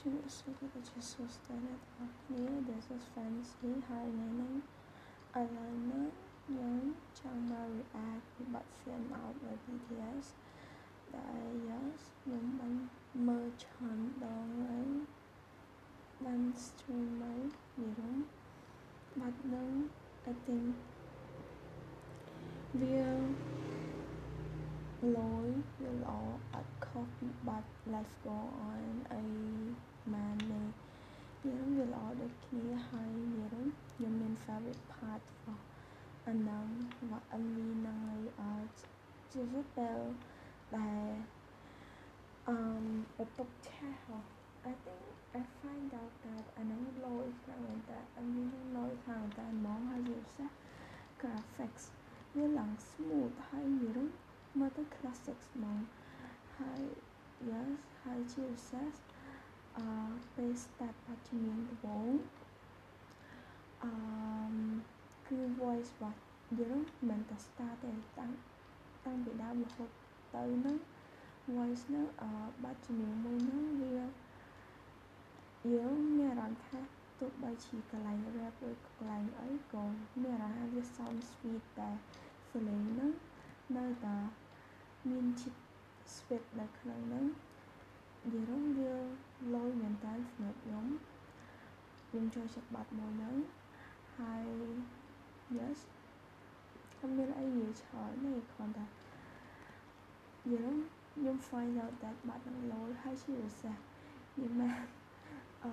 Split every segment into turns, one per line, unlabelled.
ជំរាបសួរលោកជាសួស្តីអ្នកទាំងអស់គ្នា This is Fancy ហើយថ្ងៃនេះឥឡូវនេះយើងចង់មក react ពីបទ fan out នៅ BTS ដែល yes ខ្ញុំបានមើលឆានដងហើយបាន stream មកនិយាយបាត់នឹង I think វា លយវាល្អអត់ខុសពីបាត់ Let's go on អីម៉ានទេយើងវាល្អដូចគ្នាហើយយើងខ្ញុំមាន favorite part របស់អានឹងរបស់ MV ហ្នឹងហើយអត់ជាវិតដែលដែលអឺបន្ទប់ឆាស់ I think I find out that អានឹងលយខ្លាំងមែនតើ MV ហ្នឹងលយខ្លាំងមែនតើហ្មងហើយវាសោះ graphics វាឡើង smooth ហើយយើង មើលទៅ classic ហ្មងហើយ yes ហើយជាពិសេសអឺពេល start បច្ចុប្បន្នដំបូងអឺគឺ voice របស់យើងមិនតែ start ទេតាំងតាំងពីដើមរហូតទៅហ្នឹង voice ហ្នឹងអឺបច្ចុប្បន្នមួយហ្នឹងវាយើងមានអារម្មណ៍ថាទោះបីជាកន្លែង rap ឬកន្លែងអីក៏មានអារម្មណ៍ថាវា sound sweet តែ feeling ហ្នឹងនៅតែ មានជាតិ sweet នៅក្នុងហ្នឹងនិយាយរំវាលយមែនតើសម្រាប់ខ្ញុំខ្ញុំចូលចិត្តបាត់មួយហ្នឹងហើយ yes អត់មានអីនិយាយច្រើនទេគ្រាន់តែនិយាយរំខ្ញុំ find out that បាត់នឹងលយហើយជាពិសេសនិយាយមែនអឺ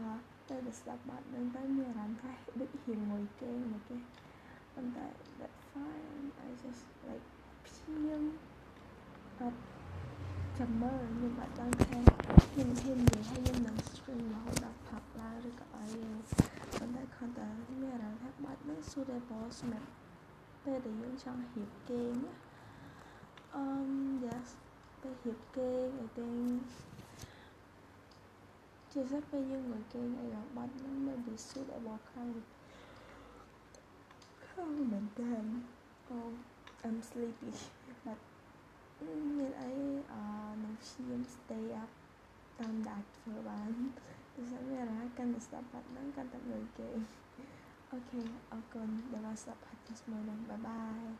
ទៅដល់ស្ដាប់បាត់នឹងទៅមានអារម្មណ៍ថាដូចរៀងងុយគេមកគេប៉ុន្តែ that fine I just like ព្យាម អត់ចាំមើលខ្ញុំអត់ដឹងថាខ្ញុំហ៊ាននិយាយហើយខ្ញុំនឹង stream រហូតដល់ផាប់ឡើងឬក៏អីប៉ុន្តែគ្រាន់តែមានអារម្មណ៍ថាបាត់នឹង suitable សម្រាប់ពេលដែលយើងចង់រៀបគេងអឺ yes ពេលរៀបគេង I think ជាពិសេសពេលយើងងុយគេងអីដល់បាត់នឹងនៅ be suitable ខ្លាំងខ្លាំងមែនតើ Oh I'm sleepy but មានអីអឺនឹងព្យាយាម stay up តាមដែលអាចធ្វើបានដូចថាមានអារម្មណ៍កាន់តែស្ដាប់បាត់ហ្នឹងកាន់តែងើយគេអូខេអរគុណដែលបានស្ដាប់ podcast មួយហ្នឹង bye bye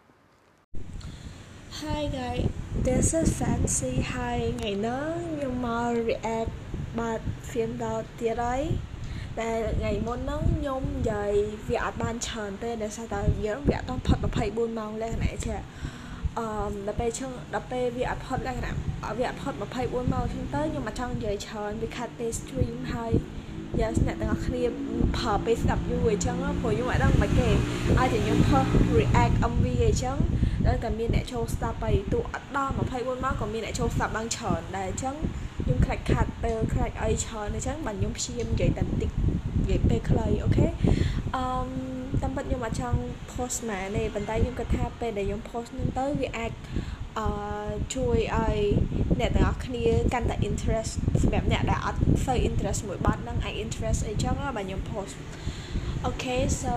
Hi guys this is Fancy ហើយថ្ងៃនេះខ្ញុំមក react បាត់ film ដល់ទៀតហើយតែថ្ងៃមុនហ្នឹងខ្ញុំនិយាយវាអត់បានច្រើនទេដោយសារតែយើងវាអត់ផុត24ម៉ោងលក្ខណៈជា អឺដល់ពេលឈឹងដល់ពេលវាអត់ផុតលក្ខណៈវាអត់ផុត24ម៉ោងឈឹងទៅខ្ញុំអត់ចង់និយាយច្រើនវាខាត់ពេល stream ហើយយ៉ាអ្នកទាំងអស់គ្នាប្រើពេលស្ដាប់យូរអញ្ចឹងព្រោះខ្ញុំអត់ដឹងមិនគេឲ្យតែខ្ញុំផុស react MV អញ្ចឹងដល់តែមានអ្នកចូលស្ដាប់ហើយទោះអត់ដល់24ម៉ោងក៏មានអ្នកចូលស្ដាប់បានច្រើនដែរអញ្ចឹងខ្ញុំខ្លាចខាត់ពេលខ្លាចអីច្រើនអញ្ចឹងបាទខ្ញុំព្យាយាមនិយាយតែបន្តិចនិយាយពេលខ្លីអូខេអឺ តាមពិតខ្ញុំអត់ចង់ post ម៉ែទេប៉ុន្តែខ្ញុំគិតថាពេលដែលខ្ញុំ post នឹងទៅវាអាចអឺជួយឲ្យអ្នកទាំងអស់គ្នាកាន់តែ interest សម្រាប់អ្នកដែលអត់សូវ interest មួយបាត់ហ្នឹងអាច interest អីចឹងបាទខ្ញុំ post អូខេ so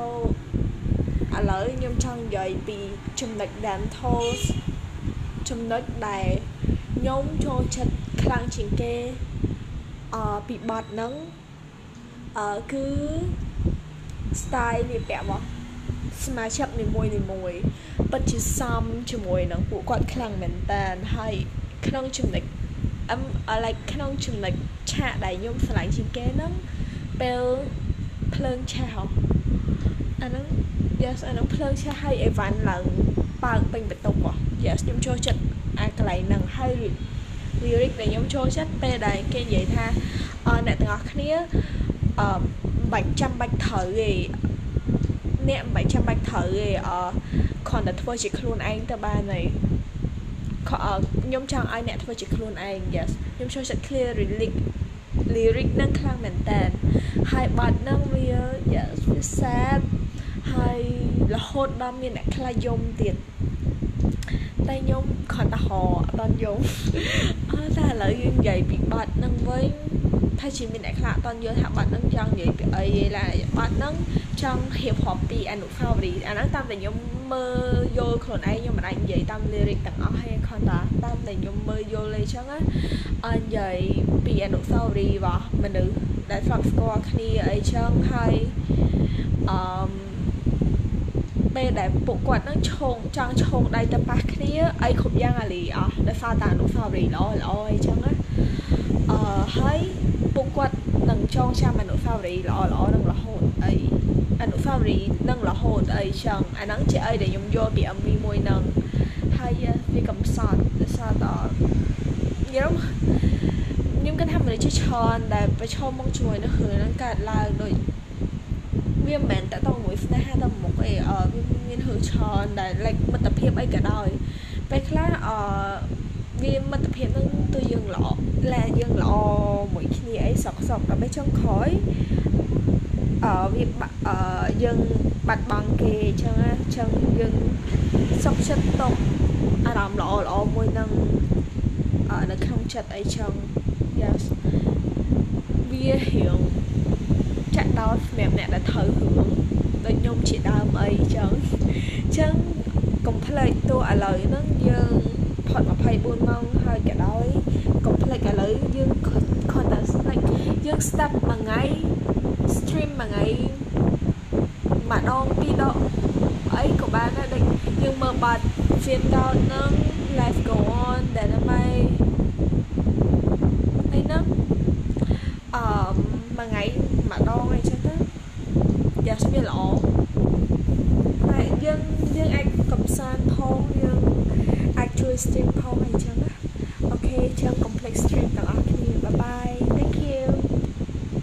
ឥឡូវខ្ញុំចង់និយាយពីចំណុច dentals ចំណុចដែលខ្ញុំចូលចិត្តខ្លាំងជាងគេអឺពីបត់ហ្នឹងអឺគឺ style វាពាក់របស់សមាជិកនីមួយនីមួយពិតជាសមជាមួយនឹងពួកគាត់ខ្លាំងមែនតើហើយក្នុងចំណុចអឹម like ក្នុងចំណុចឆាកដែលខ្ញុំស្រឡាញ់ជាងគេហ្នឹងពេលភ្លើងឆេះអាហ្នឹង yes អាហ្នឹងភ្លើងឆេះហើយអីវ៉ាន់ឡើងបើកពេញបន្ទប់ហ៎ yes ខ្ញុំចូលចិត្តអាកន្លែងហ្នឹងហើយ lyric ដែលខ្ញុំចូលចិត្តពេលដែលគេនិយាយថាអ្នកទាំងអស់គ្នា អឺបាច់ចាំបាច់ត្រូវទេអ្នកមិនបាច់ចាំបាច់ត្រូវទេអគ្រាន់តែធ្វើជាខ្លួនឯងទៅបានហើយខ្ញុំចង់ឲ្យអ្នកធ្វើជាខ្លួនឯង yes ខ្ញុំចូលចិត្ត clear lyric lyric នឹងខ្លាំងមែនតើហើយបាត់នឹងវា yes វា sad ហើយរហូតដល់មានអ្នកខ្លាចយំទៀតតែខ្ញុំគ្រាន់តែហអត់ដល់យំអើតែឥឡូវយើងនិយាយពីបាត់នឹងវិញ ថាជាមានអ្នកខ្លះអត់តន់យល់ថាបាត់ហ្នឹងចង់និយាយពីអីឡើយបាត់ហ្នឹងចង់រៀបរាប់ពីអនុស្សាវរីយ៍អាហ្នឹងតាមតែខ្ញុំមើលយល់ខ្លួនឯងខ្ញុំមិនអាចនិយាយតាម lyric ទាំងអស់ទេគ្រាន់តែតាមតែខ្ញុំមើលយល់អីចឹងណាអញ្និយាយពីអនុស្សាវរីយ៍របស់មនុស្សដែលធ្លាប់ស្គាល់គ្នាអីចឹងហើយអឺពេលដែលពួកគាត់នឹងឈោងចង់ឈោងដៃទៅប៉ះគ្នាអីគ្រប់យ៉ាងអាលីអស់ដោយសារតែអនុស្សាវរីយ៍ល្អល្អអីចឹងណាអឺហើយ ពួកគាត់នឹងចងចាំអនុស្សាវរីយ៍ល្អល្អនឹងរហូតអីអនុស្សាវរីយ៍នឹងរហូតអីចឹងអាហ្នឹងជាអីដែលខ្ញុំយល់ពី MV មួយហ្នឹងហើយវាកំសត់ដោយសារតែខ្ញុំខ្ញុំគិតថាមនុស្សជាច្រើនដែលប្រឈមមុខជាមួយនឹងរឿងហ្នឹងកើតឡើងដូចវាមិនមែនតតមួយស្នេហាទៅមុខអីអឺវាមានរឿងច្រើនដែល like មិត្តភាពអីក៏ដោយពេលខ្លះអឺវាមិត្តភាពនឹងទៅយើងល្អលែយើងល្អមួយគ្នាអី សក់សក់ដល់ពេលចុងក្រោយអឺវាអឺយើងបាត់បង់គេអញ្ចឹងណាអញ្ចឹងយើងសុខចិត្តຕົកអារម្មណ៍ល្អល្អមួយនឹងអឺនៅក្នុងចិត្តអីចឹង yes វារៀងចាក់ដោតសម្រាប់អ្នកដែលត្រូវរឿងដូចខ្ញុំជាដើមអីចឹងចឹងកុំភ្លេចតួឥឡូវហ្នឹងយើង ផុត24ម៉ោងហើយក៏ដោយកុំភ្លេចឥឡូវយើងគាត់តែ like យើង step មួយថ្ងៃ stream មួយថ្ងៃម្ដងពីរដងអីក៏បានដែរដូចយើងមើលបាត់ film down នឹង life go on ដែលដើម្បីអីហ្នឹងអឺមួយថ្ងៃម្ដងអីចឹងទៅយ៉ាស្វាល្អហើយយើងយើងអាចកំសាន្តផងយើងអាច ជួយ stream ផងអីចឹងណាអូខេចឹង complex stream ទាំងអស់គ្នាបាយបាយ